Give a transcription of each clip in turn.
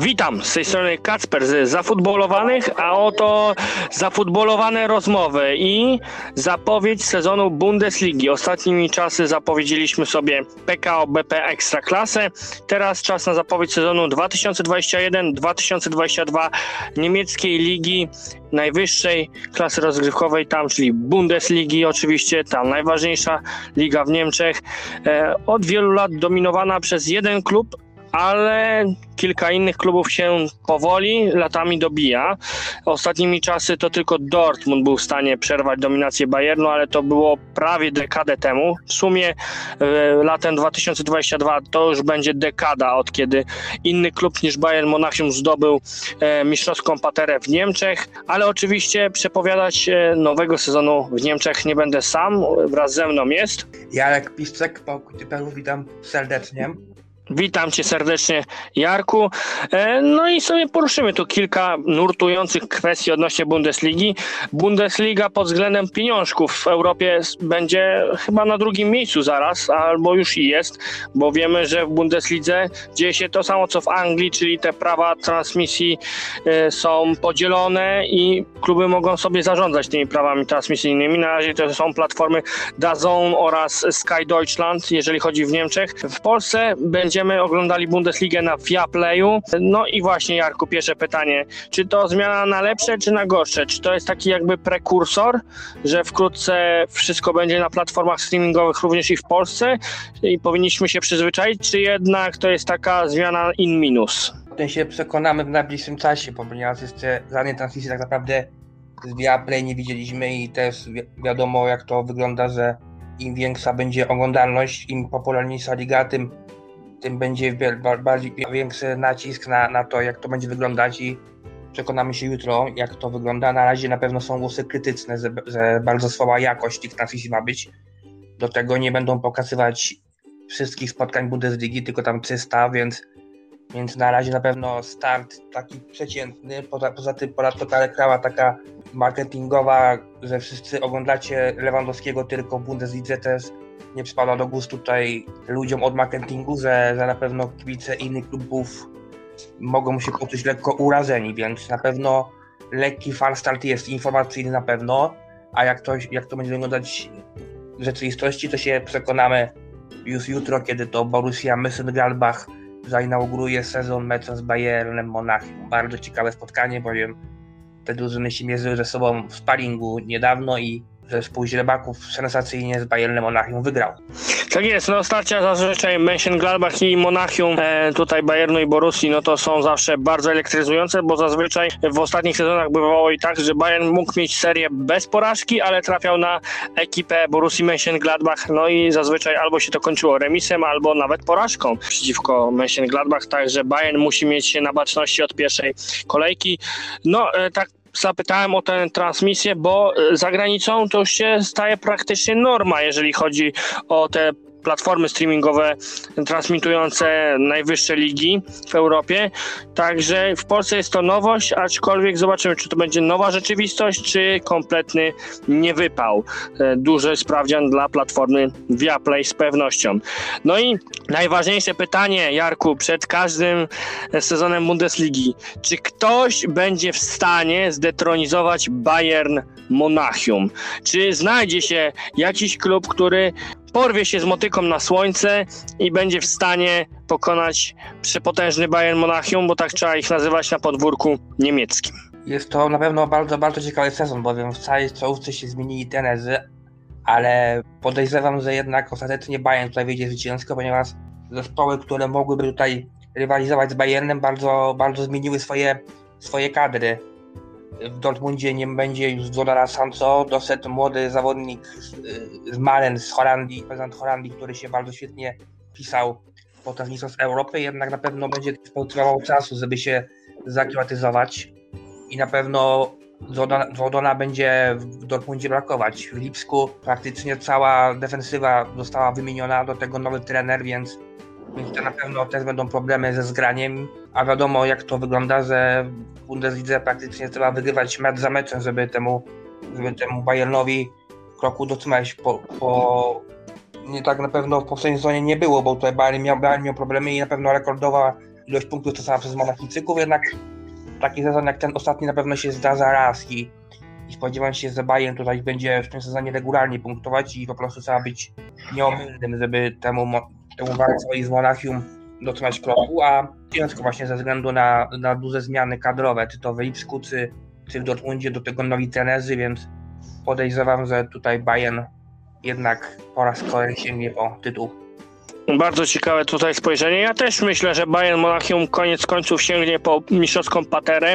Witam, z tej strony Kacper z Zafutbolowanych, a oto zafutbolowane rozmowy i zapowiedź sezonu Bundesligi. Ostatnimi czasy zapowiedzieliśmy sobie PKO BP Ekstraklasę, teraz czas na zapowiedź sezonu 2021-2022 niemieckiej ligi najwyższej klasy rozgrywkowej tam, czyli Bundesligi oczywiście, tam najważniejsza liga w Niemczech. E, od wielu lat dominowana przez jeden klub, ale kilka innych klubów się powoli latami dobija. Ostatnimi czasy to tylko Dortmund był w stanie przerwać dominację Bayernu, ale to było prawie dekadę temu. W sumie e, latem 2022 to już będzie dekada od kiedy inny klub niż Bayern Monachium zdobył e, mistrzowską paterę w Niemczech, ale oczywiście przepowiadać e, nowego sezonu w Niemczech nie będę sam, wraz ze mną jest Jarek Piszczek, Pałkuty Peru, witam serdecznie. Witam Cię serdecznie, Jarku. E, no i sobie poruszymy tu kilka nurtujących kwestii odnośnie Bundesligi. Bundesliga pod względem pieniążków w Europie będzie chyba na drugim miejscu zaraz, albo już i jest, bo wiemy, że w Bundeslidze dzieje się to samo co w Anglii, czyli te prawa transmisji e, są podzielone i kluby mogą sobie zarządzać tymi prawami transmisyjnymi. Na razie to są platformy DAZN oraz Sky Deutschland, jeżeli chodzi w Niemczech. W Polsce będzie będziemy oglądali Bundesligę na Viaplayu. No i właśnie Jarku, pierwsze pytanie. Czy to zmiana na lepsze, czy na gorsze? Czy to jest taki jakby prekursor, że wkrótce wszystko będzie na platformach streamingowych również i w Polsce i powinniśmy się przyzwyczaić, czy jednak to jest taka zmiana in minus? O tym się przekonamy w najbliższym czasie, ponieważ jeszcze żadnej transmisji tak naprawdę z Viaplay nie widzieliśmy i też wi wiadomo jak to wygląda, że im większa będzie oglądalność, im popularniejsza liga, tym tym będzie bardziej większy nacisk na, na to, jak to będzie wyglądać i przekonamy się jutro, jak to wygląda. Na razie na pewno są głosy krytyczne, że, że bardzo słaba jakość tych transmisji ma być. Do tego nie będą pokazywać wszystkich spotkań Bundesligi, tylko tam 300, więc, więc na razie na pewno start taki przeciętny. Poza, poza tym ponadto ta reklama taka marketingowa, że wszyscy oglądacie Lewandowskiego tylko w Bundeslidze też nie przypada do gustu tutaj ludziom od marketingu, że, że na pewno kibice innych klubów mogą się poczuć lekko urażeni, więc na pewno lekki start jest informacyjny na pewno, a jak to, jak to będzie wyglądać w rzeczywistości, to się przekonamy już jutro, kiedy to Borussia Mönchengladbach zainauguruje sezon meczu z Bayernem Monachium. Bardzo ciekawe spotkanie, bowiem te drużyny się mierzyły ze sobą w sparingu niedawno i zespół źrebaków sensacyjnie z Bayernem Monachium wygrał. Tak jest, no starcia zazwyczaj Mönchengladbach i Monachium, e, tutaj Bayernu i Borussii, no to są zawsze bardzo elektryzujące, bo zazwyczaj w ostatnich sezonach bywało i tak, że Bayern mógł mieć serię bez porażki, ale trafiał na ekipę Borussii Mönchengladbach, no i zazwyczaj albo się to kończyło remisem, albo nawet porażką przeciwko Mönchengladbach, także Bayern musi mieć się na baczności od pierwszej kolejki. No, e, tak zapytałem o tę transmisję, bo e, za granicą to już się staje praktycznie norma, jeżeli chodzi o te platformy streamingowe transmitujące najwyższe ligi w Europie. Także w Polsce jest to nowość, aczkolwiek zobaczymy, czy to będzie nowa rzeczywistość, czy kompletny niewypał. E, duży sprawdzian dla platformy Viaplay z pewnością. No i najważniejsze pytanie, Jarku, przed każdym sezonem Bundesligi. Czy ktoś będzie w stanie zdetronizować Bayern Monachium? Czy znajdzie się jakiś klub, który porwie się z motyką na słońce i będzie w stanie pokonać przepotężny Bayern Monachium, bo tak trzeba ich nazywać na podwórku niemieckim. Jest to na pewno bardzo, bardzo ciekawy sezon, bowiem w całej czołówce się zmienili tenezy, ale podejrzewam, że jednak ostatecznie Bayern tutaj wyjdzie zwycięsko, ponieważ zespoły, które mogłyby tutaj rywalizować z Bayernem, bardzo, bardzo zmieniły swoje, swoje kadry w Dortmundzie nie będzie już Zodara Sancho, doszedł młody zawodnik z Malen z Holandii, prezydent Holandii, który się bardzo świetnie pisał podczas Mistrzostw Europy, jednak na pewno będzie potrzebował czasu, żeby się zaklimatyzować. I na pewno Zodona będzie w Dortmundzie brakować. W Lipsku praktycznie cała defensywa została wymieniona, do tego nowy trener, więc więc to na pewno też będą problemy ze zgraniem, a wiadomo jak to wygląda, że w Bundeslidze praktycznie trzeba wygrywać mecz za meczem, żeby temu, żeby temu Bayernowi kroku dotrzymać. Po, po nie tak na pewno w poprzedniej sezonie nie było, bo tutaj Bayern miał, Bayern miał problemy i na pewno rekordowa ilość punktów dostała przez Monachijczyków, jednak taki sezon jak ten ostatni na pewno się zdarza raz i, i spodziewam się, że Bayern tutaj będzie w tym sezonie regularnie punktować i po prostu trzeba być nieomylnym, żeby temu, temu walce z Monachium dotrzymać kroku, a ciężko właśnie ze względu na, na duże zmiany kadrowe, czy to w Lipsku, czy, czy w Dortmundzie, do tego nowi trenerzy, więc podejrzewam, że tutaj Bayern jednak po raz kolejny sięgnie po tytuł. Bardzo ciekawe tutaj spojrzenie. Ja też myślę, że Bayern Monachium koniec końców sięgnie po mistrzowską paterę,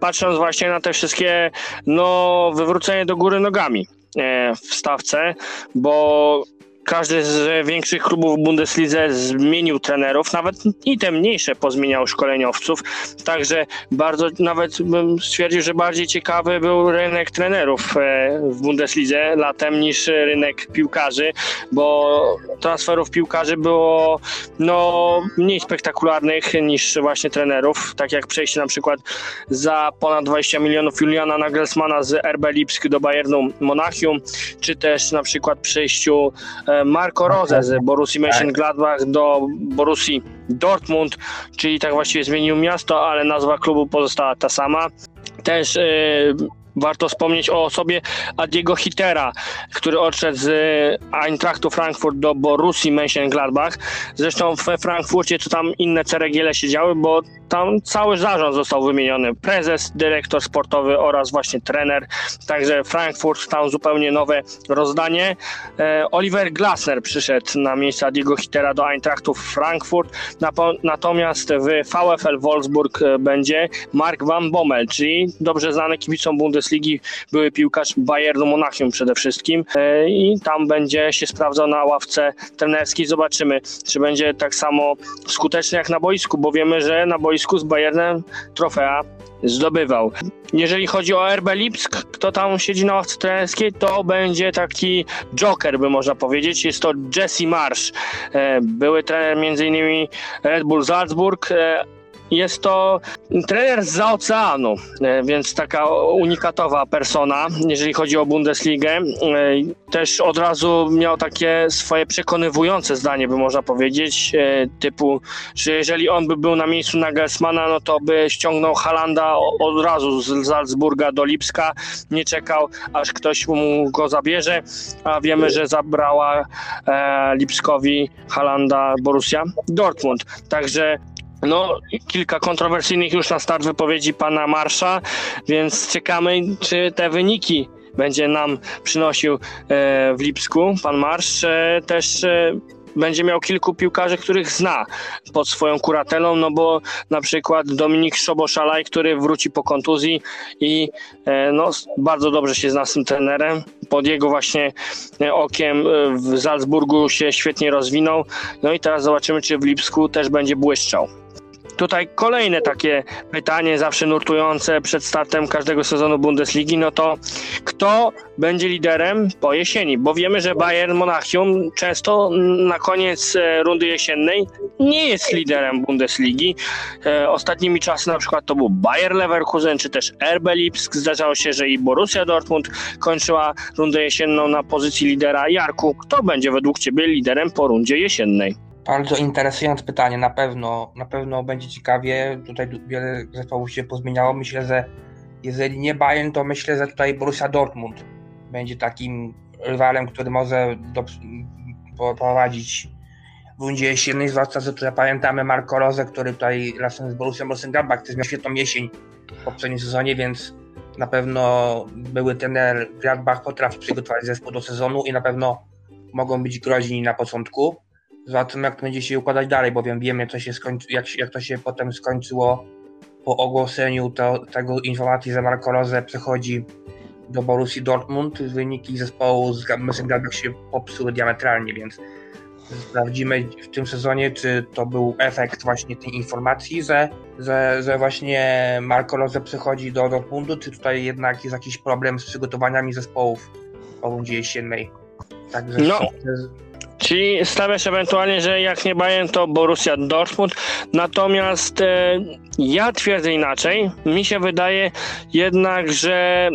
patrząc właśnie na te wszystkie no, wywrócenie do góry nogami e, w stawce, bo każdy z większych klubów w Bundeslidze zmienił trenerów, nawet i te mniejsze pozmieniał szkoleniowców, także bardzo nawet bym stwierdził, że bardziej ciekawy był rynek trenerów e, w Bundeslidze latem niż rynek piłkarzy, bo transferów piłkarzy było no, mniej spektakularnych niż właśnie trenerów, tak jak przejście na przykład za ponad 20 milionów Juliana Nagelsmana z RB Lipsk do Bayernu Monachium, czy też na przykład przejściu e, Marco Rose z Borussii Mönchengladbach do Borussii Dortmund, czyli tak właściwie zmienił miasto, ale nazwa klubu pozostała ta sama. Też e, warto wspomnieć o osobie Adiego Hitera, który odszedł z Eintrachtu Frankfurt do Borussii Mönchengladbach. Zresztą we Frankfurcie to tam inne ceregiele siedziały, bo tam cały zarząd został wymieniony. Prezes, dyrektor sportowy oraz właśnie trener. Także Frankfurt tam zupełnie nowe rozdanie. E, Oliver Glasner przyszedł na miejsce Adiego Hitera do Eintrachtu Frankfurt. Natomiast w VfL Wolfsburg e, będzie Mark Van Bommel, czyli dobrze znany kibicom Bundesligi, były piłkarz Bayernu Monachium przede wszystkim. E, I tam będzie się sprawdzał na ławce trenerskiej. Zobaczymy, czy będzie tak samo skuteczny jak na boisku, bo wiemy, że na boisku z Bayernem trofea zdobywał. Jeżeli chodzi o RB Lipsk, kto tam siedzi na ławce trenerskiej, to będzie taki joker, by można powiedzieć. Jest to Jesse Marsz. E, Były trener m.in. Red Bull Salzburg. Jest to trener z oceanu, e, więc taka unikatowa persona, jeżeli chodzi o Bundesligę. E, Też od razu miał takie swoje przekonywujące zdanie, by można powiedzieć, e, typu, że jeżeli on by był na miejscu Nagelsmana, no to by ściągnął Halanda od razu z Salzburga do Lipska, nie czekał, aż ktoś mu go zabierze, a wiemy, że zabrała Lipskowi Halanda Borussia Dortmund. Także no, kilka kontrowersyjnych już na start wypowiedzi pana Marsza, więc czekamy, czy te wyniki będzie nam przynosił e, w Lipsku. Pan Marsz e, też e, będzie miał kilku piłkarzy, których zna pod swoją kuratelą, no bo na przykład Dominik Szoboszalaj, który wróci po kontuzji i no, bardzo dobrze się zna z tym trenerem. Pod jego właśnie okiem w Salzburgu się świetnie rozwinął. No i teraz zobaczymy, czy w Lipsku też będzie błyszczał. Tutaj kolejne takie pytanie, zawsze nurtujące przed startem każdego sezonu Bundesligi, no to kto będzie liderem po jesieni? Bo wiemy, że Bayern Monachium często na koniec e, rundy jesiennej nie jest liderem Bundesligi. E, Ostatnimi czasy na przykład to był Bayer Leverkusen, czy też RB Lipsk. Zdarzało się, że i Borussia Dortmund kończyła rundę jesienną na pozycji lidera. Jarku, kto będzie według Ciebie liderem po rundzie jesiennej? Bardzo interesujące pytanie, na pewno, na pewno będzie ciekawie. Tutaj wiele zespołów się pozmieniało. Myślę, że jeżeli nie Bayern, to myślę, że tutaj Borussia Dortmund będzie takim rywalem, który może do, poprowadzić w rundzie jesiennej, zwłaszcza, że tutaj pamiętamy Marco Rose, który tutaj razem z Borussią Mönchengladbach też miał świetną jesień w poprzednim sezonie, więc na pewno były trener Gladbach potrafi przygotować zespół do sezonu i na pewno mogą być groźni na początku. Zobaczymy, jak to będzie się układać dalej, bowiem wiemy, co się skończy, jak, jak to się potem skończyło po ogłoszeniu to, tego informacji, że Marco Rose przechodzi do Borussii Dortmund. Wyniki zespołu z Mönchengladbach się popsuły diametralnie, więc sprawdzimy w tym sezonie, czy to był efekt właśnie tej informacji, że, że, że właśnie Marco Rose przechodzi do Dortmundu, czy tutaj jednak jest jakiś problem z przygotowaniami zespołów po rundzie jesiennej. Także No. Czyli stawiasz ewentualnie, że jak nie Bayern, to Borussia Dortmund. Natomiast e, ja twierdzę inaczej. Mi się wydaje jednak, że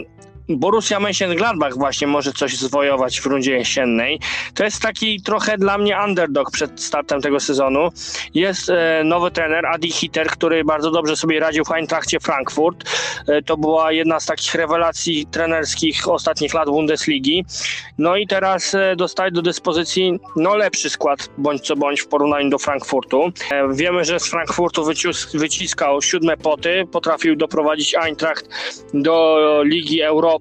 Borussia Mönchengladbach właśnie może coś zwojować w rundzie jesiennej. To jest taki trochę dla mnie underdog przed startem tego sezonu. Jest e, nowy trener Adi Hitter, który bardzo dobrze sobie radził w Eintrachcie Frankfurt. E, to była jedna z takich rewelacji trenerskich ostatnich lat Bundesligi. No i teraz e, dostaje do dyspozycji no lepszy skład, bądź co bądź w porównaniu do Frankfurtu. Wiemy, że z Frankfurtu wyciskał siódme poty, potrafił doprowadzić Eintracht do Ligi Europy.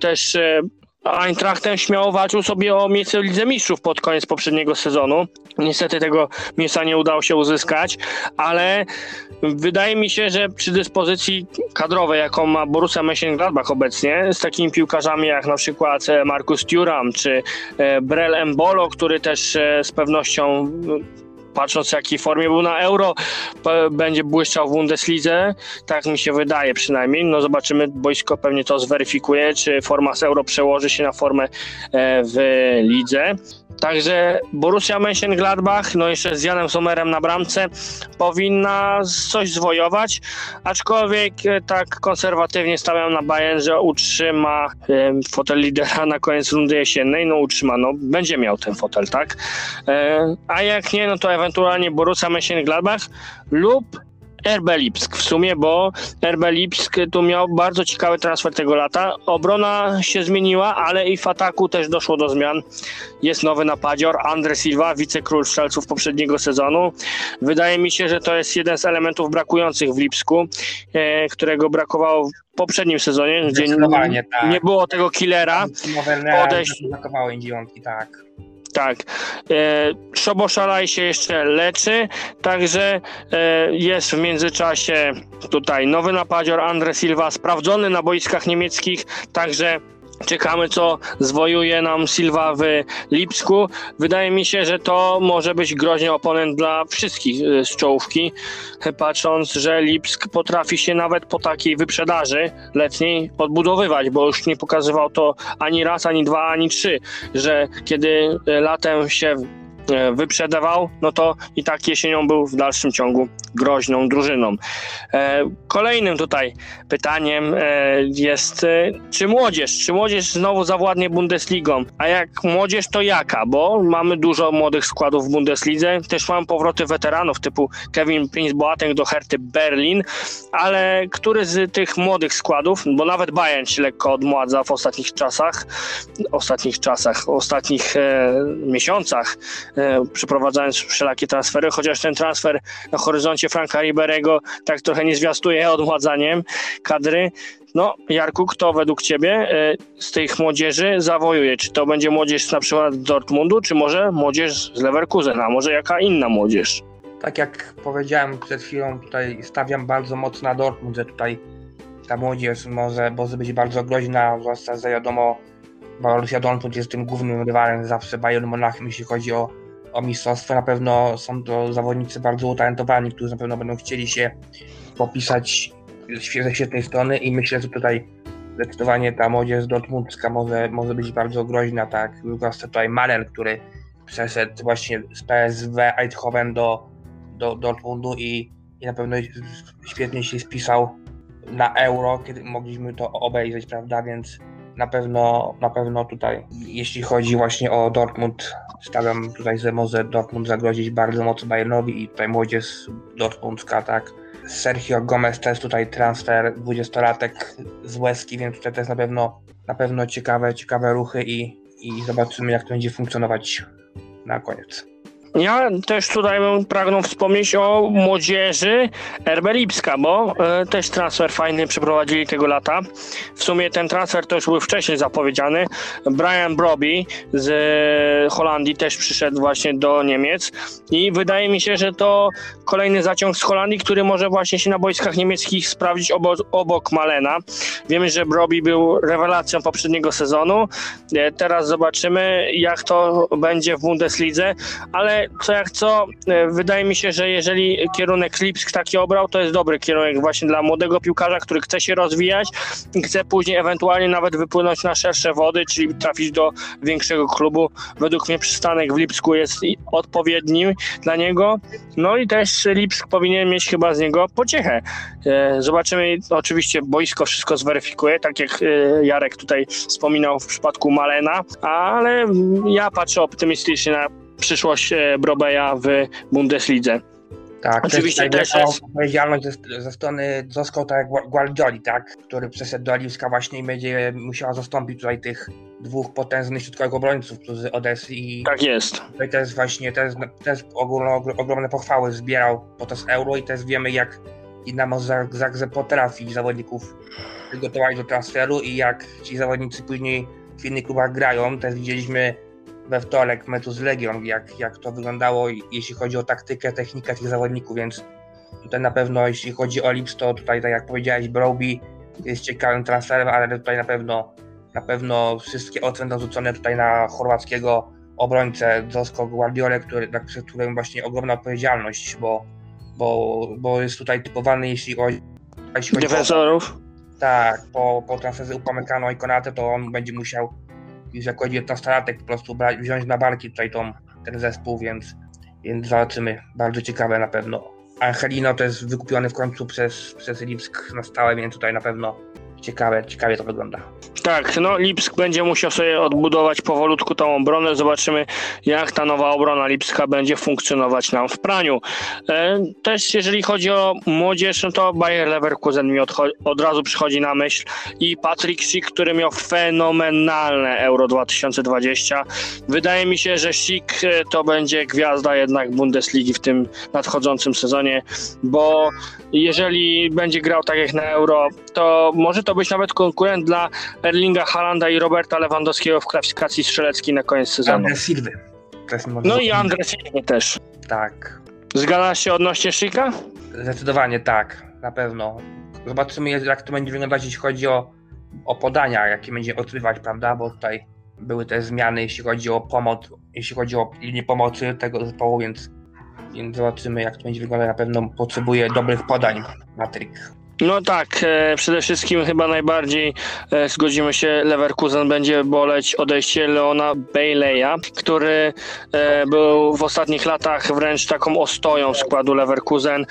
Też e, Eintrachtem śmiało walczył sobie o miejsce w Lidze Mistrzów pod koniec poprzedniego sezonu. Niestety tego miejsca nie udało się uzyskać, ale wydaje mi się, że przy dyspozycji kadrowej, jaką ma Borussia Mönchengladbach obecnie, z takimi piłkarzami jak na przykład e, Markus Thuram czy e, Brel Embolo, który też z pewnością patrząc w jakiej formie był na Euro, będzie błyszczał w Bundeslidze, tak mi się wydaje przynajmniej. No zobaczymy, boisko pewnie to zweryfikuje, czy forma z Euro przełoży się na formę e, w lidze. Także Borussia Mönchengladbach, no jeszcze z Janem Sommerem na bramce, powinna coś zwojować, aczkolwiek e, tak konserwatywnie stawiam na Bayern, że utrzyma e, fotel lidera na koniec rundy jesiennej, no utrzyma, no będzie miał ten fotel, tak? A jak nie, no to ewentualnie Borussia Mönchengladbach lub RB Lipsk w sumie, bo RB Lipsk tu miał bardzo ciekawy transfer tego lata. Obrona się zmieniła, ale i w ataku też doszło do zmian. Jest nowy napadzior, Andre Silva, wicekról strzelców poprzedniego sezonu. Wydaje mi się, że to jest jeden z elementów brakujących w Lipsku, e, którego brakowało w poprzednim sezonie, gdzie Zdecydowanie, tak. nie było tego killera. Podejść- brakowało tak. Tak. E, Szoboszalaj się jeszcze leczy, także e, jest w międzyczasie tutaj nowy napadzior Andre Silva, sprawdzony na boiskach niemieckich, także czekamy co zwojuje nam Silva w Lipsku. Wydaje mi się, że to może być groźny oponent dla wszystkich e, z czołówki, patrząc, że Lipsk potrafi się nawet po takiej wyprzedaży letniej odbudowywać, bo już nie pokazywał to ani raz, ani dwa, ani trzy, że kiedy latem się wyprzedawał, no to i tak jesienią był w dalszym ciągu groźną drużyną. E, Kolejnym tutaj pytaniem e, jest, e, czy młodzież, czy młodzież znowu zawładnie Bundesligą, a jak młodzież to jaka, bo mamy dużo młodych składów w Bundeslidze, też mamy powroty weteranów typu Kevin Prince Boateng do Herty Berlin, ale który z tych młodych składów, bo nawet Bayern się lekko odmładza w ostatnich czasach, ostatnich czasach, ostatnich e, miesiącach, e, przeprowadzając wszelakie transfery, chociaż ten transfer na horyzoncie Franka Riberego tak trochę nie zwiastuje odmładzaniem kadry. No, Jarku, kto według Ciebie e, z tych młodzieży zawojuje? Czy to będzie młodzież na przykład z Dortmundu, czy może młodzież z Leverkusena, a może jaka inna młodzież? Tak jak powiedziałem przed chwilą, tutaj stawiam bardzo mocno na Dortmund, że tutaj ta młodzież może, może być bardzo groźna, zwłaszcza, że wiadomo, Borussia Dortmund jest tym głównym rywalem zawsze Bayern Monachium, jeśli chodzi o, o mistrzostwo. Na pewno są to zawodnicy bardzo utalentowani, którzy na pewno będą chcieli się popisać ze świetnej strony i myślę, że tutaj zdecydowanie ta młodzież dortmundzka może, może być bardzo groźna, tak, zwłaszcza tutaj Malen, który przeszedł właśnie z PSW Eindhoven do, do Dortmundu i, i na pewno świetnie się spisał na euro, kiedy mogliśmy to obejrzeć, prawda, więc na pewno, na pewno tutaj, jeśli chodzi właśnie o Dortmund, stawiam tutaj, że może Dortmund zagrozić bardzo mocno Bayernowi i tutaj młodzież dortmundzka, tak. Sergio Gomez też tutaj transfer 20-latek z Łeski, więc tutaj też na pewno, na pewno ciekawe, ciekawe ruchy i, i zobaczymy jak to będzie funkcjonować na koniec. Ja też tutaj bym pragnął wspomnieć o młodzieży RB Lipska, bo e, też transfer fajny przeprowadzili tego lata. W sumie ten transfer to już był wcześniej zapowiedziany. Brian Broby z e, Holandii też przyszedł właśnie do Niemiec i wydaje mi się, że to kolejny zaciąg z Holandii, który może właśnie się na boiskach niemieckich sprawdzić obok, obok Malena. Wiemy, że Broby był rewelacją poprzedniego sezonu. E, Teraz zobaczymy, jak to będzie w Bundeslidze, ale co jak co, e, wydaje mi się, że jeżeli kierunek Lipsk taki obrał, to jest dobry kierunek właśnie dla młodego piłkarza, który chce się rozwijać i chce później ewentualnie nawet wypłynąć na szersze wody, czyli trafić do większego klubu. Według mnie przystanek w Lipsku jest odpowiedni dla niego. No i też Lipsk powinien mieć chyba z niego pociechę. E, Zobaczymy, oczywiście boisko wszystko zweryfikuje, tak jak e, Jarek tutaj wspominał w przypadku Malena, ale ja patrzę optymistycznie na przyszłość e, Brobeja w Bundeslidze. Tak, Oczywiście też, też jest- odpowiedzialność ze, ze strony Zosko, tak jak Gua- Guardioli, tak, który przeszedł do Lipska właśnie i będzie musiała zastąpić tutaj tych dwóch potężnych środkowych obrońców, którzy odeszli i Tak jest. tutaj też właśnie też, też ogólno, ogromne pochwały zbierał podczas Euro i też wiemy jak Dinamo Zag- Zagrzeb potrafi zawodników przygotować do transferu i jak ci zawodnicy później w innych klubach grają, też widzieliśmy we wtorek meczu z Legią, jak, jak to wyglądało, jeśli chodzi o taktykę, technikę tych zawodników, więc tutaj na pewno, jeśli chodzi o Lips, to tutaj, tak jak powiedziałeś, Broby jest ciekawym transferem, ale tutaj na pewno na pewno wszystkie będą rzucone tutaj na chorwackiego obrońcę Zosko Guardiolę, który, na którym właśnie ogromna odpowiedzialność, bo, bo, bo jest tutaj typowany, jeśli chodzi, jeśli chodzi o, Defensorów. tak, po, po transferze Upamecano i Konate, to on będzie musiał już jako 19-latek po prostu brać, wziąć na barki tutaj tą, ten zespół, więc, więc zobaczymy. Bardzo ciekawe na pewno. Angelino to jest wykupiony w końcu przez, przez Lipsk na stałe, więc tutaj na pewno ciekawe, ciekawie to wygląda. Tak, no Lipsk będzie musiał sobie odbudować powolutku tą obronę. Zobaczymy, jak ta nowa obrona Lipska będzie funkcjonować nam w praniu. E, też jeżeli chodzi o młodzież, no to Bayer Leverkusen mi od razu przychodzi na myśl i Patrick Schick, który miał fenomenalne Euro 2020. Wydaje mi się, że Schick e, to będzie gwiazda jednak Bundesligi w tym nadchodzącym sezonie, bo jeżeli będzie grał tak jak na Euro, to może to być nawet konkurent dla Erlinga Halanda i Roberta Lewandowskiego w klasyfikacji strzeleckiej na koniec sezonu. Też może No i Andres Silva też. Tak, Zgadzasz się odnośnie Szyka? zdecydowanie tak, na pewno. Zobaczymy, jak to będzie wyglądać, jeśli chodzi o, o podania, jakie będzie odgrywać, prawda? Bo tutaj były te zmiany, jeśli chodzi o pomoc, jeśli chodzi o linię pomocy tego zespołu, więc, więc zobaczymy, jak to będzie wyglądać. Na pewno potrzebuje dobrych podań Patryk. No tak, e, przede wszystkim chyba najbardziej e, zgodzimy się, Leverkusen będzie boleć odejście Leona Bailey'a, który e, był w ostatnich latach wręcz taką ostoją składu Leverkusen.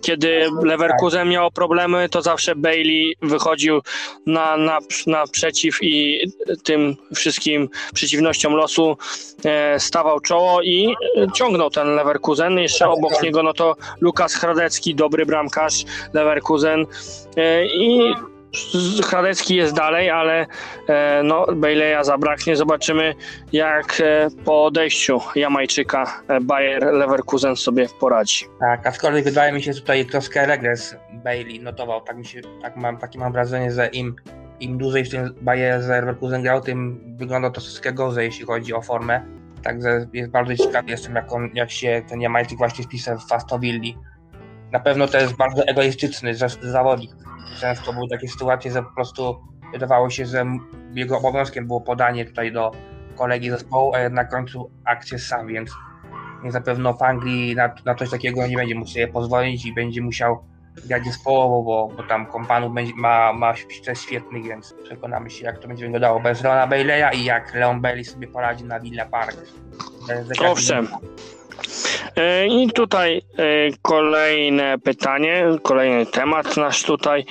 Kiedy Leverkusen miał problemy, to zawsze Bailey wychodził na, na, naprzeciw i tym wszystkim przeciwnościom losu stawał czoło i ciągnął ten Leverkusen. Jeszcze obok niego no to Lukas Hradecki, dobry bramkarz Leverkusen E, i Hradecki jest dalej, ale e, no, Baileya zabraknie. Zobaczymy, jak e, po odejściu Jamajczyka Bayer Leverkusen sobie poradzi. Tak, aczkolwiek wydaje mi się tutaj troszkę regres Bailey notował. Tak mi się, tak mam, takie mam wrażenie, że im, im dłużej w tym Bayerze Leverkusen grał, tym wygląda to troszkę gorzej, jeśli chodzi o formę. Także jest bardzo ciekawy jestem, jak, on, jak się ten Jamajczyk właśnie wpisał w Fastovilli. Na pewno to jest bardzo egoistyczny za- zawodnik. Często były takie sytuacje, że po prostu wydawało się, że jego obowiązkiem było podanie tutaj do kolegi zespołu, a w końcu akcję sam, więc na pewno w Anglii na, na coś takiego nie będzie mógł sobie pozwolić i będzie musiał grać zespołowo, bo, bo tam kompanów będzie, ma, ma też świetnych, więc przekonamy się, jak to będzie wyglądało bez Leona Baileya i jak Leon Bailey sobie poradzi na Villa Park. Owszem. E, I tutaj e, kolejne pytanie, kolejny temat nasz tutaj,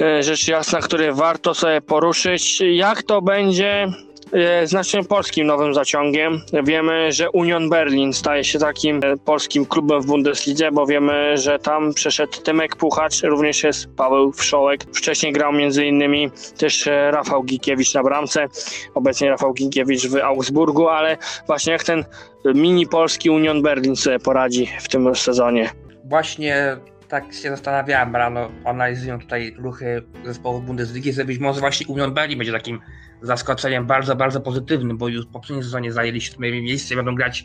e, rzecz jasna, który warto sobie poruszyć. Jak to będzie e, z naszym polskim nowym zaciągiem? Wiemy, że Union Berlin staje się takim e, polskim klubem w Bundeslidze, bo wiemy, że tam przeszedł Tymek Puchacz, również jest Paweł Wszołek. Wcześniej grał innymi też e, Rafał Gikiewicz na bramce, obecnie Rafał Gikiewicz w Augsburgu, ale właśnie jak ten mini polski Union Berlin sobie poradzi w tym sezonie. Właśnie tak się zastanawiałem rano, analizując tutaj ruchy zespołu Bundesligi, że być może właśnie Union Berlin będzie takim zaskoczeniem bardzo, bardzo pozytywnym, bo już w poprzednim sezonie zajęli siódme miejsce, będą grać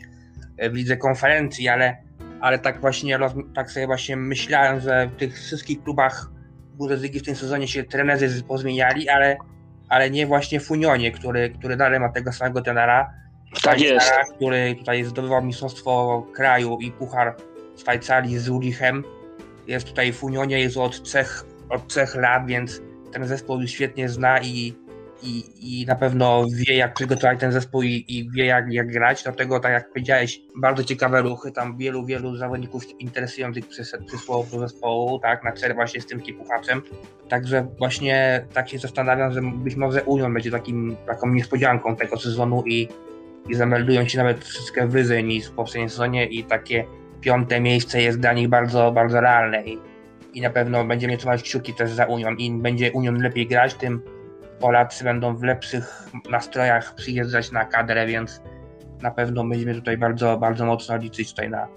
w lidze konferencji, ale, ale tak właśnie tak sobie właśnie myślałem, że w tych wszystkich klubach Bundesligi w tym sezonie się trenerzy pozmieniali, ale, ale nie właśnie w Unionie, który, który dalej ma tego samego trenera Tak jest. który tutaj zdobywał mistrzostwo kraju i puchar Szwajcarii z Urichem. Jest tutaj w Unionie, jest od trzech, od trzech lat, więc ten zespół już świetnie zna i, i, i na pewno wie, jak przygotować ten zespół i, i wie, jak, jak grać. Dlatego, tak jak powiedziałeś, bardzo ciekawe ruchy. Tam wielu, wielu zawodników interesujących przysłało do zespołu, tak, na czele właśnie z tym puchaczem. Także właśnie tak się zastanawiam, że być może Union będzie takim, taką niespodzianką tego sezonu i, i zameldują się nawet troszeczkę wyżej niż w poprzednim sezonie i takie piąte miejsce jest dla nich bardzo, bardzo realne i, i na pewno będziemy trzymać kciuki też za Union. Im będzie Union lepiej grać, tym Polacy będą w lepszych nastrojach przyjeżdżać na kadrę, więc na pewno będziemy tutaj bardzo, bardzo mocno liczyć tutaj na,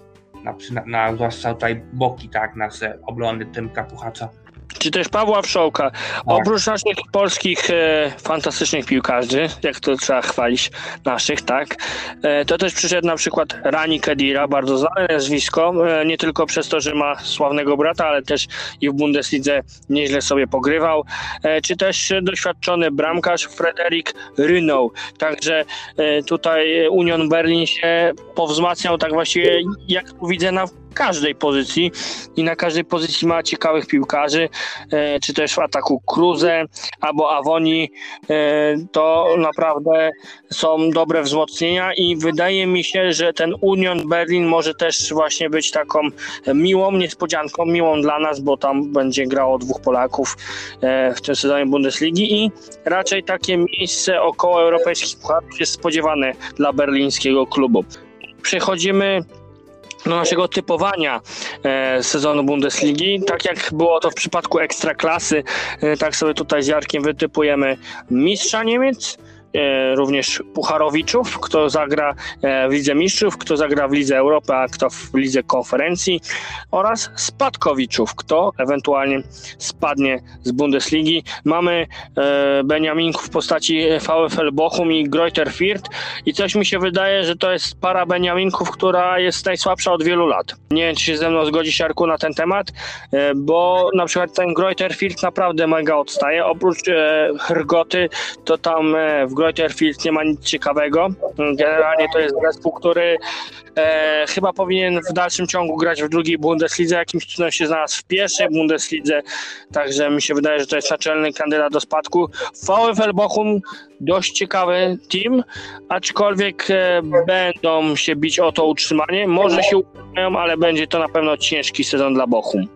na, na, na zwłaszcza tutaj boki, tak, nasze obrony Tymka Puchacza czy też Pawła Wszołka. Tak. Oprócz naszych polskich e, fantastycznych piłkarzy, jak to trzeba chwalić naszych, tak, e, to też przyszedł na przykład Rani Kedira, bardzo znane nazwisko, e, nie tylko przez to, że ma sławnego brata, ale też i w Bundeslidze nieźle sobie pogrywał, e, czy też doświadczony bramkarz Frederik Rynow. Także e, tutaj Union Berlin się powzmacniał tak właściwie, jak widzę, na każdej pozycji i na każdej pozycji ma ciekawych piłkarzy, e, czy też w ataku Cruze albo Avoni, e, to naprawdę są dobre wzmocnienia i wydaje mi się, że ten Union Berlin może też właśnie być taką miłą niespodzianką, miłą dla nas, bo tam będzie grało dwóch Polaków e, w tym sezonie Bundesligi i raczej takie miejsce około europejskich pucharów jest spodziewane dla berlińskiego klubu. Przechodzimy do naszego typowania e, sezonu Bundesligi. Tak jak było to w przypadku Ekstraklasy, e, tak sobie tutaj z Jarkiem wytypujemy mistrza Niemiec, również Pucharowiczów, kto zagra e, w Lidze Mistrzów, kto zagra w Lidze Europy, a kto w Lidze Konferencji oraz Spadkowiczów, kto ewentualnie spadnie z Bundesligi. Mamy e, Beniaminków w postaci VfL Bochum i Greuther Fürth i coś mi się wydaje, że to jest para Beniaminków, która jest najsłabsza od wielu lat. Nie wiem, czy się ze mną zgodzi Siarku na ten temat, bo na przykład ten Greuther Fürth naprawdę mega odstaje. Oprócz Hrgoty, to tam w Greuterfield nie ma nic ciekawego. Generalnie to jest zespół, który e, chyba powinien w dalszym ciągu grać w drugiej Bundeslidze. Jakimś cudem się znalazł w pierwszej Bundeslidze, także mi się wydaje, że to jest naczelny kandydat do spadku. VfL Bochum dość ciekawy team, aczkolwiek e, będą się bić o to utrzymanie. Może się utrzymają, ale będzie to na pewno ciężki sezon dla Bochum.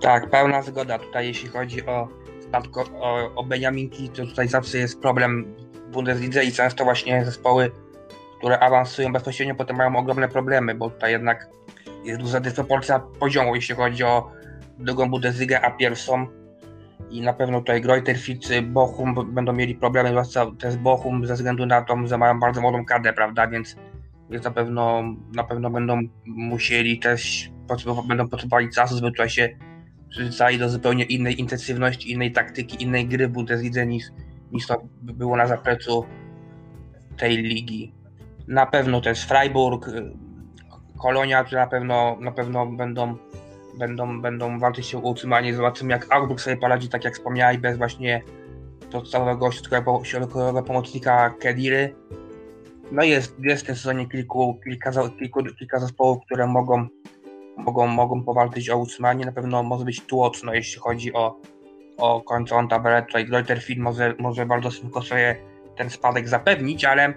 Tak, pełna zgoda tutaj, jeśli chodzi o o, o Beniaminki, to tutaj zawsze jest problem Bundeslidze i często właśnie zespoły, które awansują bezpośrednio, potem mają ogromne problemy, bo tutaj jednak jest duża dysproporcja poziomu, jeśli chodzi o drugą Bundesligę, a pierwszą. I na pewno tutaj Greuter, Fitz, Bochum będą mieli problemy, zwłaszcza też Bochum ze względu na to, że mają bardzo młodą kadrę, prawda, więc, więc na pewno na pewno będą musieli też będą potrzebowali czasu, żeby tutaj się przyzwyczaić do zupełnie innej intensywności, innej taktyki, innej gry w Bundeslidze niż, niż to było na zapleczu tej ligi. Na pewno też Freiburg, y, Kolonia, które na pewno, na pewno będą, będą, będą walczyć się o utrzymanie. Zobaczymy, jak Augsburg sobie poradzi, tak jak wspomniałeś, bez właśnie podstawowego środkowego pomocnika Kediry. No jest, jest w tym sezonie kilku, kilka, kilku, kilka zespołów, które mogą, mogą, mogą powalczyć o utrzymanie. Na pewno może być tłocno, jeśli chodzi o, o końcową tabelę. Tutaj Greuterfield może, może bardzo szybko sobie ten spadek zapewnić, ale,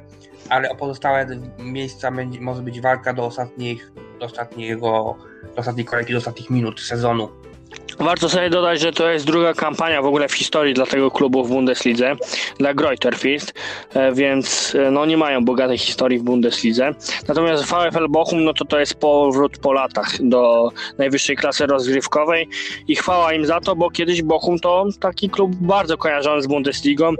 ale o pozostałe miejsca będzie, może być walka do ostatnich, do ostatniego, do ostatniej kolejki, do ostatnich minut sezonu. Warto sobie dodać, że to jest druga kampania w ogóle w historii dla tego klubu w Bundeslidze, dla Greuterfield, e, więc e, no nie mają bogatej historii w Bundeslidze. Natomiast VfL Bochum, no to to jest powrót po latach do najwyższej klasy rozgrywkowej i chwała im za to, bo kiedyś Bochum to taki klub bardzo kojarzony z Bundesligą,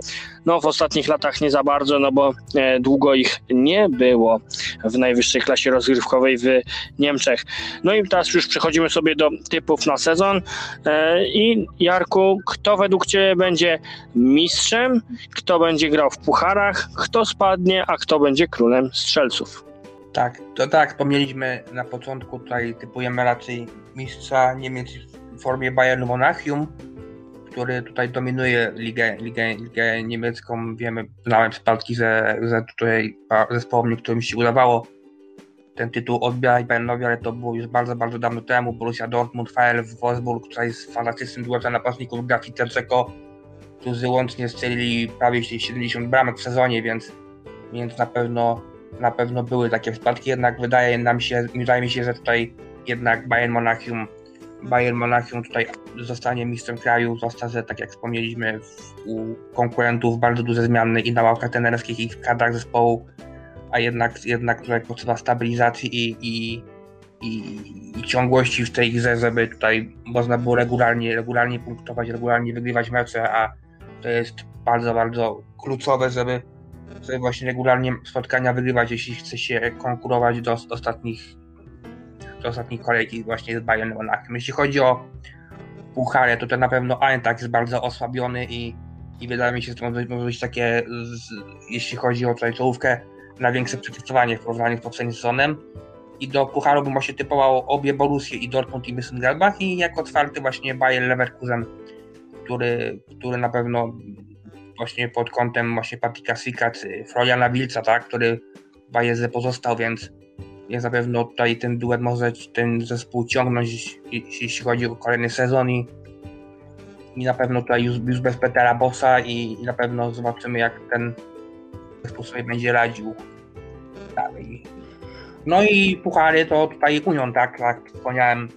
no w ostatnich latach nie za bardzo, no bo e, długo ich nie było w najwyższej klasie rozgrywkowej w Niemczech. No i teraz już przechodzimy sobie do typów na sezon. E, I Jarku, kto według Ciebie będzie mistrzem, kto będzie grał w pucharach, kto spadnie, a kto będzie królem strzelców? Tak, to tak, wspomnieliśmy na początku, tutaj typujemy raczej mistrza Niemiec w formie Bayernu Monachium, który tutaj dominuje ligę, ligę, ligę niemiecką. Wiemy, znałem przypadki, że, że tutaj zespołom niektórym się udawało ten tytuł odbierać Bayernowi, ale to było już bardzo, bardzo dawno temu. Borussia Dortmund, VfL Wolfsburg, tutaj jest fantastycznym duetem napastników Gafi Terczeko, którzy łącznie strzelili prawie 70 bramek w sezonie, więc, więc na pewno na pewno były takie przypadki, jednak wydaje nam się, wydaje mi się, że tutaj jednak Bayern Monachium Bayern Monachium tutaj zostanie mistrzem kraju, zwłaszcza, że tak jak wspomnieliśmy u konkurentów bardzo duże zmiany i na ławkach trenerskich i w kadrach zespołu, a jednak, jednak tutaj potrzeba stabilizacji i, i, i, i ciągłości w tej grze, żeby tutaj można było regularnie, regularnie punktować, regularnie wygrywać mecze, a to jest bardzo, bardzo kluczowe, żeby, żeby właśnie regularnie spotkania wygrywać, jeśli chce się konkurować do ostatnich do ostatniej kolejki właśnie z Bayern Monachium. Jeśli chodzi o Puchary, to to na pewno Eintracht jest bardzo osłabiony i, i wydaje mi się, że to może być takie, z, jeśli chodzi o tutaj czołówkę, największe przetestowanie w porównaniu z poprzednim sezonem. I do Pucharu bym właśnie typował obie Borussie i Dortmund i Mönchengladbach i jako czwarty właśnie Bayern Leverkusen, który, który na pewno właśnie pod kątem właśnie Patrika Sika czy Floriana Wilca, tak, który w Bayerze pozostał, więc jest na pewno tutaj ten duet może ten zespół ciągnąć, jeśli chodzi o kolejny sezon i, i na pewno tutaj już, już bez Petera Bossa i, i na pewno zobaczymy jak ten zespół sobie będzie radził dalej. No i puchary to tutaj Union, tak, jak wspomniałem,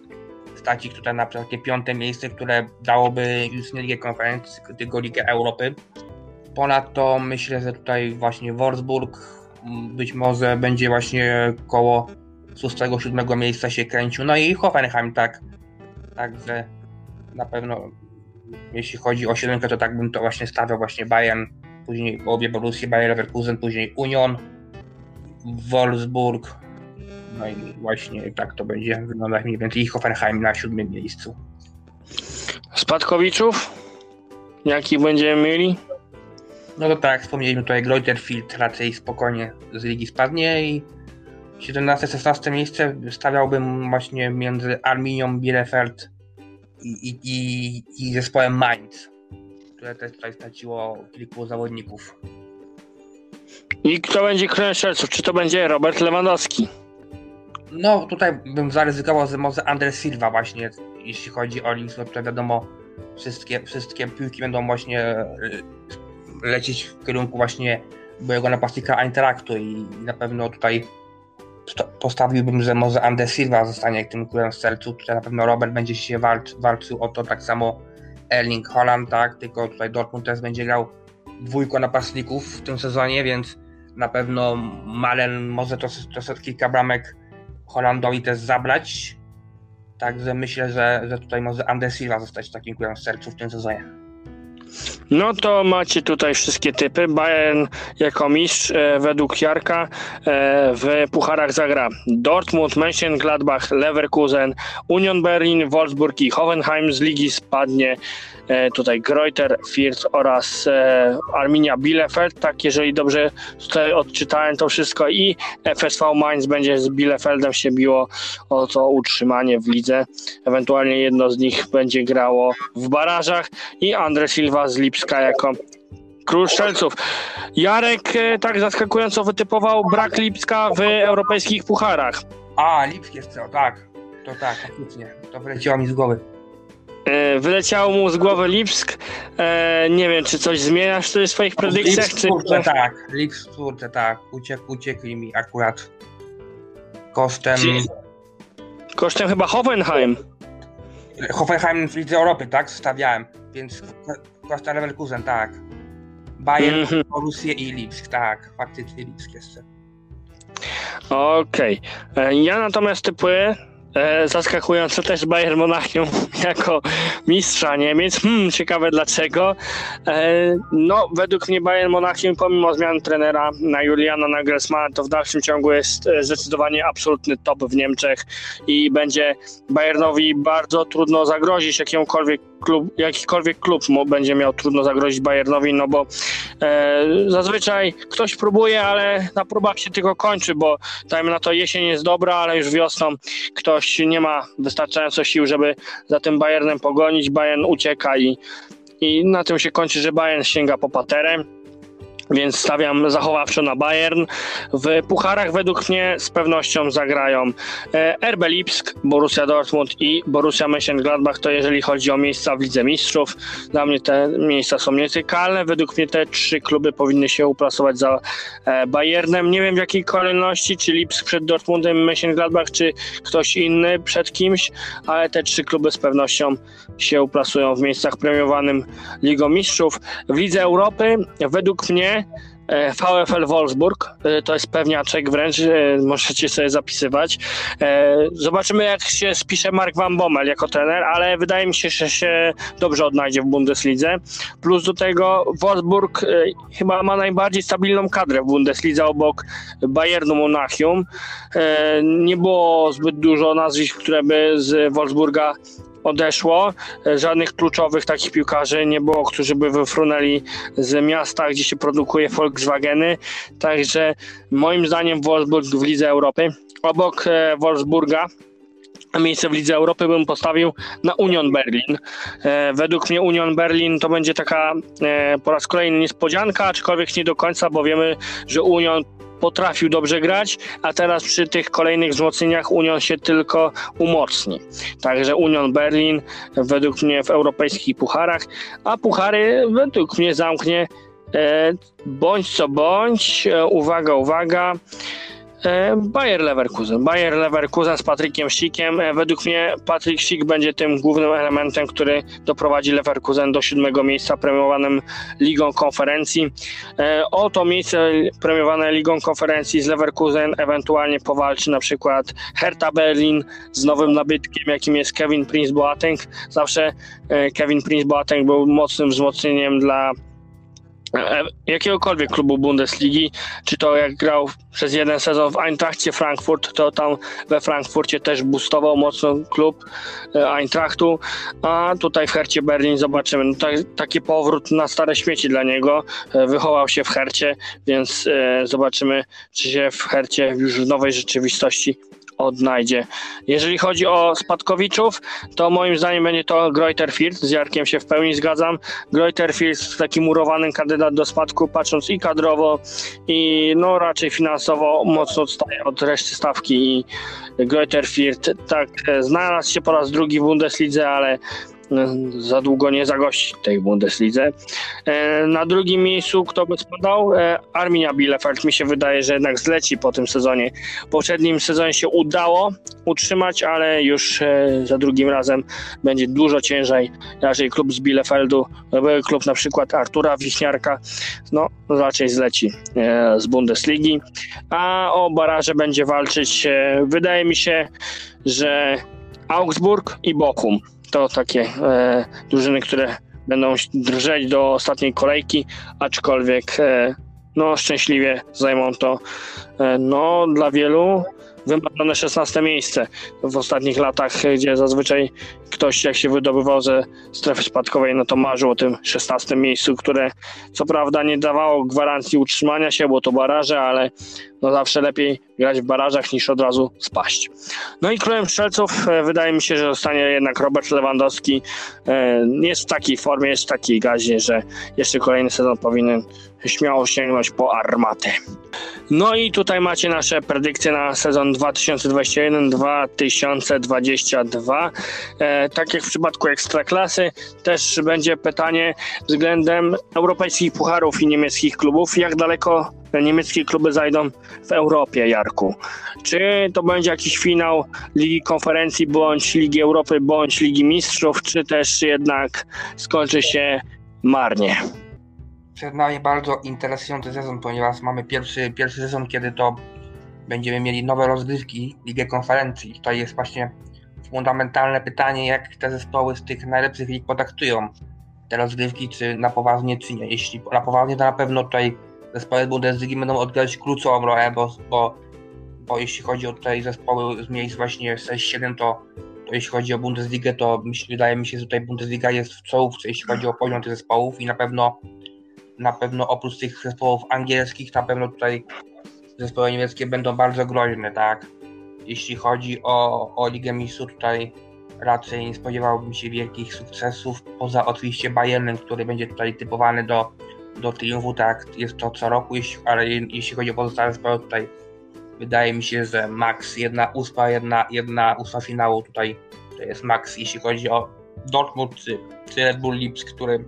stacik tutaj na przykład takie piąte miejsce, które dałoby już nie Ligę Konferencji, tylko Ligę Europy. Ponadto myślę, że tutaj właśnie Wolfsburg być może będzie właśnie koło 6-7 miejsca się kręcił. No i Hoffenheim tak. Także na pewno jeśli chodzi o 7, to tak bym to właśnie stawiał właśnie Bayern, później obie Borussia, Bayern Leverkusen, później Union, Wolfsburg. No i właśnie tak to będzie wyglądać mniej więcej i Hoffenheim na siódmym miejscu. Spadkowiczów? Jaki będziemy mieli? No to tak, wspomnieliśmy tutaj, Greuterfield raczej spokojnie z ligi spadnie i 17-16 miejsce stawiałbym właśnie między Arminią Bielefeld i, i, i, i zespołem Mainz, które też tutaj straciło kilku zawodników. I kto będzie królem strzelców? Czy to będzie Robert Lewandowski? No tutaj bym zaryzykował, że może Andres Silva właśnie, jeśli chodzi o Linz, no to wiadomo, wszystkie, wszystkie piłki będą właśnie lecieć w kierunku właśnie byłego napastnika Eintrachtu i na pewno tutaj postawiłbym, że może Andes Silva zostanie tym królem sercu, tutaj na pewno Robert będzie się walcz, walczył o to, tak samo Erling Holland, tak, tylko tutaj Dortmund też będzie grał dwójko napastników w tym sezonie, więc na pewno Malen może troszeczkę kilka bramek Holandowi też zabrać, także myślę, że, że tutaj może Andes Silva zostać takim królem sercu w tym sezonie. No to macie tutaj wszystkie typy. Bayern jako mistrz e, według Jarka e, w pucharach zagra Dortmund, Mönchengladbach, Leverkusen, Union Berlin, Wolfsburg i Hoffenheim z ligi spadnie tutaj Greuter, Fürth oraz e, Arminia Bielefeld, tak jeżeli dobrze tutaj odczytałem to wszystko i FSV Mainz będzie z Bielefeldem się biło o to utrzymanie w lidze. Ewentualnie jedno z nich będzie grało w barażach i Andre Silva z Lipska jako król strzelców. Jarek e, tak zaskakująco wytypował brak Lipska w europejskich pucharach. A, Lipsk jest to, tak. To tak, faktycznie. To wyleciało mi z głowy. E, wyleciało mu z głowy Lipsk. E, nie wiem, czy coś zmieniasz w swoich predykcjach? Lipsk, czy... kurczę, tak. Lipsk, kurczę, tak. Uciek, uciekli mi akurat kosztem... Kosztem chyba Hoffenheim. Hoffenheim w Lidze Europy, tak? Stawiałem, więc Costa Leverkusen, tak. Bayern, mm. Borussia i Lipsk, tak. Faktycznie Lipsk jeszcze. Okej. Okay. Ja natomiast typuję E, zaskakująco też Bayern Monachium jako mistrza Niemiec. Hmm, ciekawe dlaczego. E, no, według mnie Bayern Monachium, pomimo zmian trenera na Juliana Nagelsmana, to w dalszym ciągu jest e, zdecydowanie absolutny top w Niemczech i będzie Bayernowi bardzo trudno zagrozić jakiemukolwiek klub, jakikolwiek klub będzie miał trudno zagrozić Bayernowi, no bo e, zazwyczaj ktoś próbuje, ale na próbach się tylko kończy, bo dajmy na to jesień jest dobra, ale już wiosną ktoś nie ma wystarczająco sił, żeby za tym Bayernem pogonić, Bayern ucieka i i na tym się kończy, że Bayern sięga po paterę więc stawiam zachowawczo na Bayern. W pucharach według mnie z pewnością zagrają e, RB Lipsk, Borussia Dortmund i Borussia Mönchengladbach, to jeżeli chodzi o miejsca w Lidze Mistrzów. Dla mnie te miejsca są nietykalne. Według mnie te trzy kluby powinny się uplasować za e, Bayernem. Nie wiem w jakiej kolejności, czy Lipsk przed Dortmundem, Mönchengladbach, czy ktoś inny przed kimś, ale te trzy kluby z pewnością się uplasują w miejscach premiowanym Ligą Mistrzów. W Lidze Europy według mnie E, VfL Wolfsburg, e, to jest pewniaczek wręcz, e, możecie sobie zapisywać. Zobaczymy jak się spisze Mark Van Bommel jako trener, ale wydaje mi się, że się dobrze odnajdzie w Bundeslidze. Plus do tego Wolfsburg chyba ma najbardziej stabilną kadrę w Bundeslidze obok Bayernu Monachium. Nie było zbyt dużo nazwisk, które by z Wolfsburga odeszło. Żadnych kluczowych takich piłkarzy nie było, którzy by wyfrunęli z miasta, gdzie się produkuje Volkswageny. Także moim zdaniem Wolfsburg w Lidze Europy. Obok e, Wolfsburga miejsce w Lidze Europy bym postawił na Union Berlin. E, według mnie Union Berlin to będzie taka e, po raz kolejny niespodzianka, aczkolwiek nie do końca, bo wiemy, że Union potrafił dobrze grać, a teraz przy tych kolejnych wzmocnieniach Union się tylko umocni. Także Union Berlin według mnie w europejskich pucharach, a puchary według mnie zamknie e, bądź co bądź, e, uwaga, uwaga, Bayer Leverkusen. Bayer Leverkusen z Patrykiem Schikiem. E, według mnie Patryk Schick będzie tym głównym elementem, który doprowadzi Leverkusen do siódmego miejsca premiowanym Ligą Konferencji. E, o to miejsce premiowane Ligą Konferencji z Leverkusen ewentualnie powalczy na przykład Hertha Berlin z nowym nabytkiem, jakim jest Kevin Prince Boateng. Zawsze Kevin Prince Boateng był mocnym wzmocnieniem dla E, jakiegokolwiek klubu Bundesligi, czy to jak grał przez jeden sezon w Eintrachcie Frankfurt, to tam we Frankfurcie też boostował mocno klub e, Eintrachtu, a tutaj w Hercie Berlin zobaczymy. No, taki powrót na stare śmieci dla niego. E, wychował się w Hercie, więc zobaczymy, czy się w Hercie już w nowej rzeczywistości odnajdzie. Jeżeli chodzi o spadkowiczów, to moim zdaniem będzie to Greuter Fürth, z Jarkiem się w pełni zgadzam. Greuter Fürth taki murowany kandydat do spadku, patrząc i kadrowo, i no raczej finansowo mocno odstaje od reszty stawki i Greuter Fürth tak znalazł się po raz drugi w Bundeslidze, ale za długo nie zagości tej Bundeslidze. E, na drugim miejscu kto by spadał? E, Arminia Bielefeld mi się wydaje, że jednak zleci po tym sezonie. W poprzednim sezonie się udało utrzymać, ale już e, za drugim razem będzie dużo ciężej. Raczej klub z Bielefeldu, klub na przykład Artura Wiśniarka, no raczej zleci z Bundesligi. A o baraże będzie walczyć, wydaje mi się, że Augsburg i Bochum to takie e, drużyny, które będą drżeć do ostatniej kolejki, aczkolwiek e, no szczęśliwie zajmą to e, no dla wielu wymarzone 16 miejsce. W ostatnich latach, gdzie zazwyczaj ktoś jak się wydobywał ze strefy spadkowej, no to marzył o tym 16 miejscu, które co prawda nie dawało gwarancji utrzymania się, bo to baraże, ale no zawsze lepiej grać w barażach niż od razu spaść. No i królem strzelców e, wydaje mi się, że zostanie jednak Robert Lewandowski. E, jest w takiej formie, jest w takiej gazie, że jeszcze kolejny sezon powinien śmiało sięgnąć po armatę. No i tutaj macie nasze predykcje na sezon 2021-2022. E, tak jak w przypadku Ekstraklasy, też będzie pytanie względem europejskich pucharów i niemieckich klubów. Jak daleko niemieckie kluby zajdą w Europie, Jarku? Czy to będzie jakiś finał Ligi Konferencji, bądź Ligi Europy, bądź Ligi Mistrzów, czy też jednak skończy się marnie? przed nami bardzo interesujący sezon, ponieważ mamy pierwszy, pierwszy sezon, kiedy to będziemy mieli nowe rozgrywki Ligę Konferencji. To jest właśnie fundamentalne pytanie, jak te zespoły z tych najlepszych lig potraktują te rozgrywki, czy na poważnie, czy nie. Jeśli na poważnie, to na pewno tutaj zespoły Bundesligi będą odgrywać kluczową rolę, bo, bo, bo jeśli chodzi o tutaj zespoły z miejsc właśnie 6-7, to, to jeśli chodzi o Bundesligę, to myśl, wydaje mi się, że tutaj Bundesliga jest w czołówce, jeśli chodzi o poziom tych zespołów i na pewno na pewno oprócz tych zespołów angielskich, na pewno tutaj zespoły niemieckie będą bardzo groźne, tak? Jeśli chodzi o, o Ligę Mistrzów, tutaj raczej nie spodziewałbym się wielkich sukcesów, poza oczywiście Bayernem, który będzie tutaj typowany do, do triumfu, tak jest to co roku, ale je- jeśli chodzi o pozostałe zespoły, tutaj wydaje mi się, że max jedna ósma, jedna, jedna ósma finału tutaj to jest max, jeśli chodzi o Dortmund czy, czy Red Bull Lipsk, który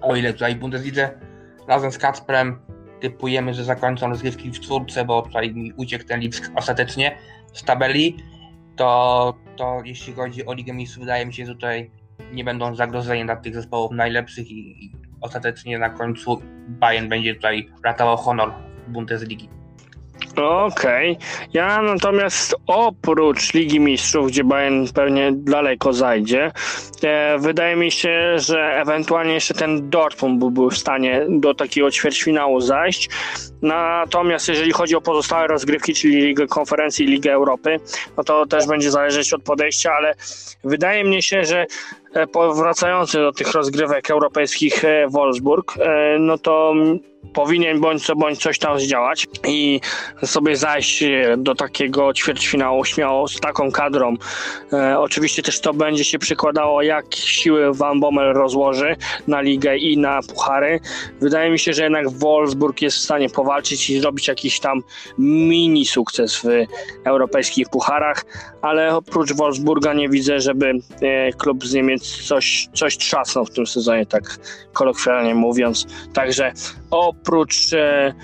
o ile tutaj w Bundeslidze razem z Kacprem typujemy, że zakończą rozgrywki w czwórce, bo tutaj mi uciekł ten Lipsk ostatecznie z tabeli, to, to jeśli chodzi o Ligę Mistrzów, wydaje mi się, że tutaj nie będą zagrożeni dla tych zespołów najlepszych i, i ostatecznie na końcu Bayern będzie tutaj ratował honor Bundesligi. Okej. Ja natomiast oprócz Ligi Mistrzów, gdzie Bayern pewnie daleko zajdzie, e, wydaje mi się, że ewentualnie jeszcze ten Dortmund byłby w stanie do takiego ćwierćfinału zajść. Natomiast jeżeli chodzi o pozostałe rozgrywki, czyli Ligę Konferencji i Ligę Europy, no to też będzie zależeć od podejścia, ale wydaje mi się, że powracający do tych rozgrywek europejskich e, Wolfsburg, e, no to mm, powinien bądź co bądź coś tam zdziałać i sobie zajść e, do takiego ćwierćfinału śmiało z taką kadrą. E, oczywiście też to będzie się przykładało, jak siły Van Bommel rozłoży na ligę i na puchary. Wydaje mi się, że jednak Wolfsburg jest w stanie powalczyć i zrobić jakiś tam mini sukces w europejskich pucharach, ale oprócz Wolfsburga nie widzę, żeby e, klub z Niemiec coś, coś trzasnął w tym sezonie, tak kolokwialnie mówiąc. Także oprócz e,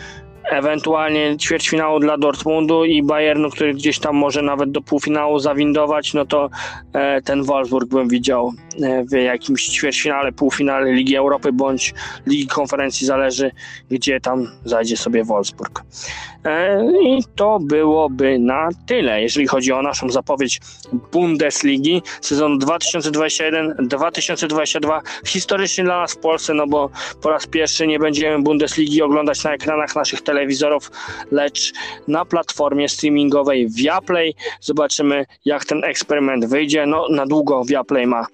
ewentualnie ćwierćfinału dla Dortmundu i Bayernu, który gdzieś tam może nawet do półfinału zawindować, no to e, ten Wolfsburg bym widział w jakimś ćwierćfinale, półfinale Ligi Europy bądź Ligi Konferencji, zależy gdzie tam zajdzie sobie Wolfsburg. E, I to byłoby na tyle, jeżeli chodzi o naszą zapowiedź Bundesligi sezonu 2021-2022. Historycznie dla nas w Polsce, no bo po raz pierwszy nie będziemy Bundesligi oglądać na ekranach naszych telewizorów, lecz na platformie streamingowej Viaplay. Zobaczymy, jak ten eksperyment wyjdzie. No, na długo Viaplay ma e,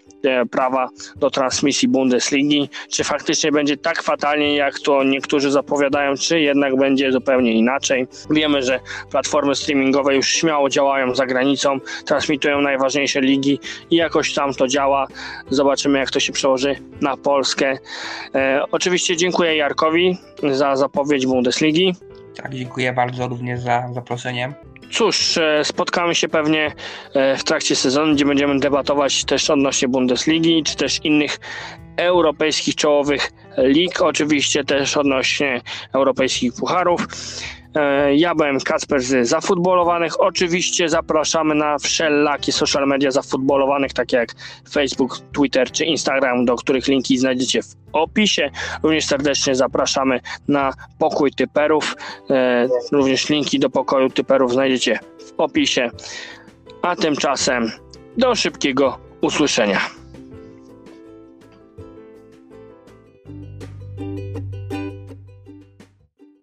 prawa do transmisji Bundesligi. Czy faktycznie będzie tak fatalnie, jak to niektórzy zapowiadają, czy jednak będzie zupełnie inaczej. Wiemy, że platformy streamingowe już śmiało działają za granicą, transmitują najważniejsze ligi i jakoś tam to działa. Zobaczymy, jak to się przełoży na Polskę. E, oczywiście dziękuję Jarkowi za zapowiedź Bundesligi. Tak, dziękuję bardzo również za zaproszenie. Cóż, e, spotkamy się pewnie e, w trakcie sezonu, gdzie będziemy debatować też odnośnie Bundesligi, czy też innych europejskich czołowych lig, oczywiście też odnośnie europejskich pucharów. E, Ja byłem Kacper z Zafutbolowanych. Oczywiście zapraszamy na wszelakie social media zafutbolowanych, takie jak Facebook, Twitter czy Instagram, do których linki znajdziecie w opisie. Również serdecznie zapraszamy na pokój typerów. E, Również linki do pokoju typerów znajdziecie w opisie. A tymczasem do szybkiego usłyszenia.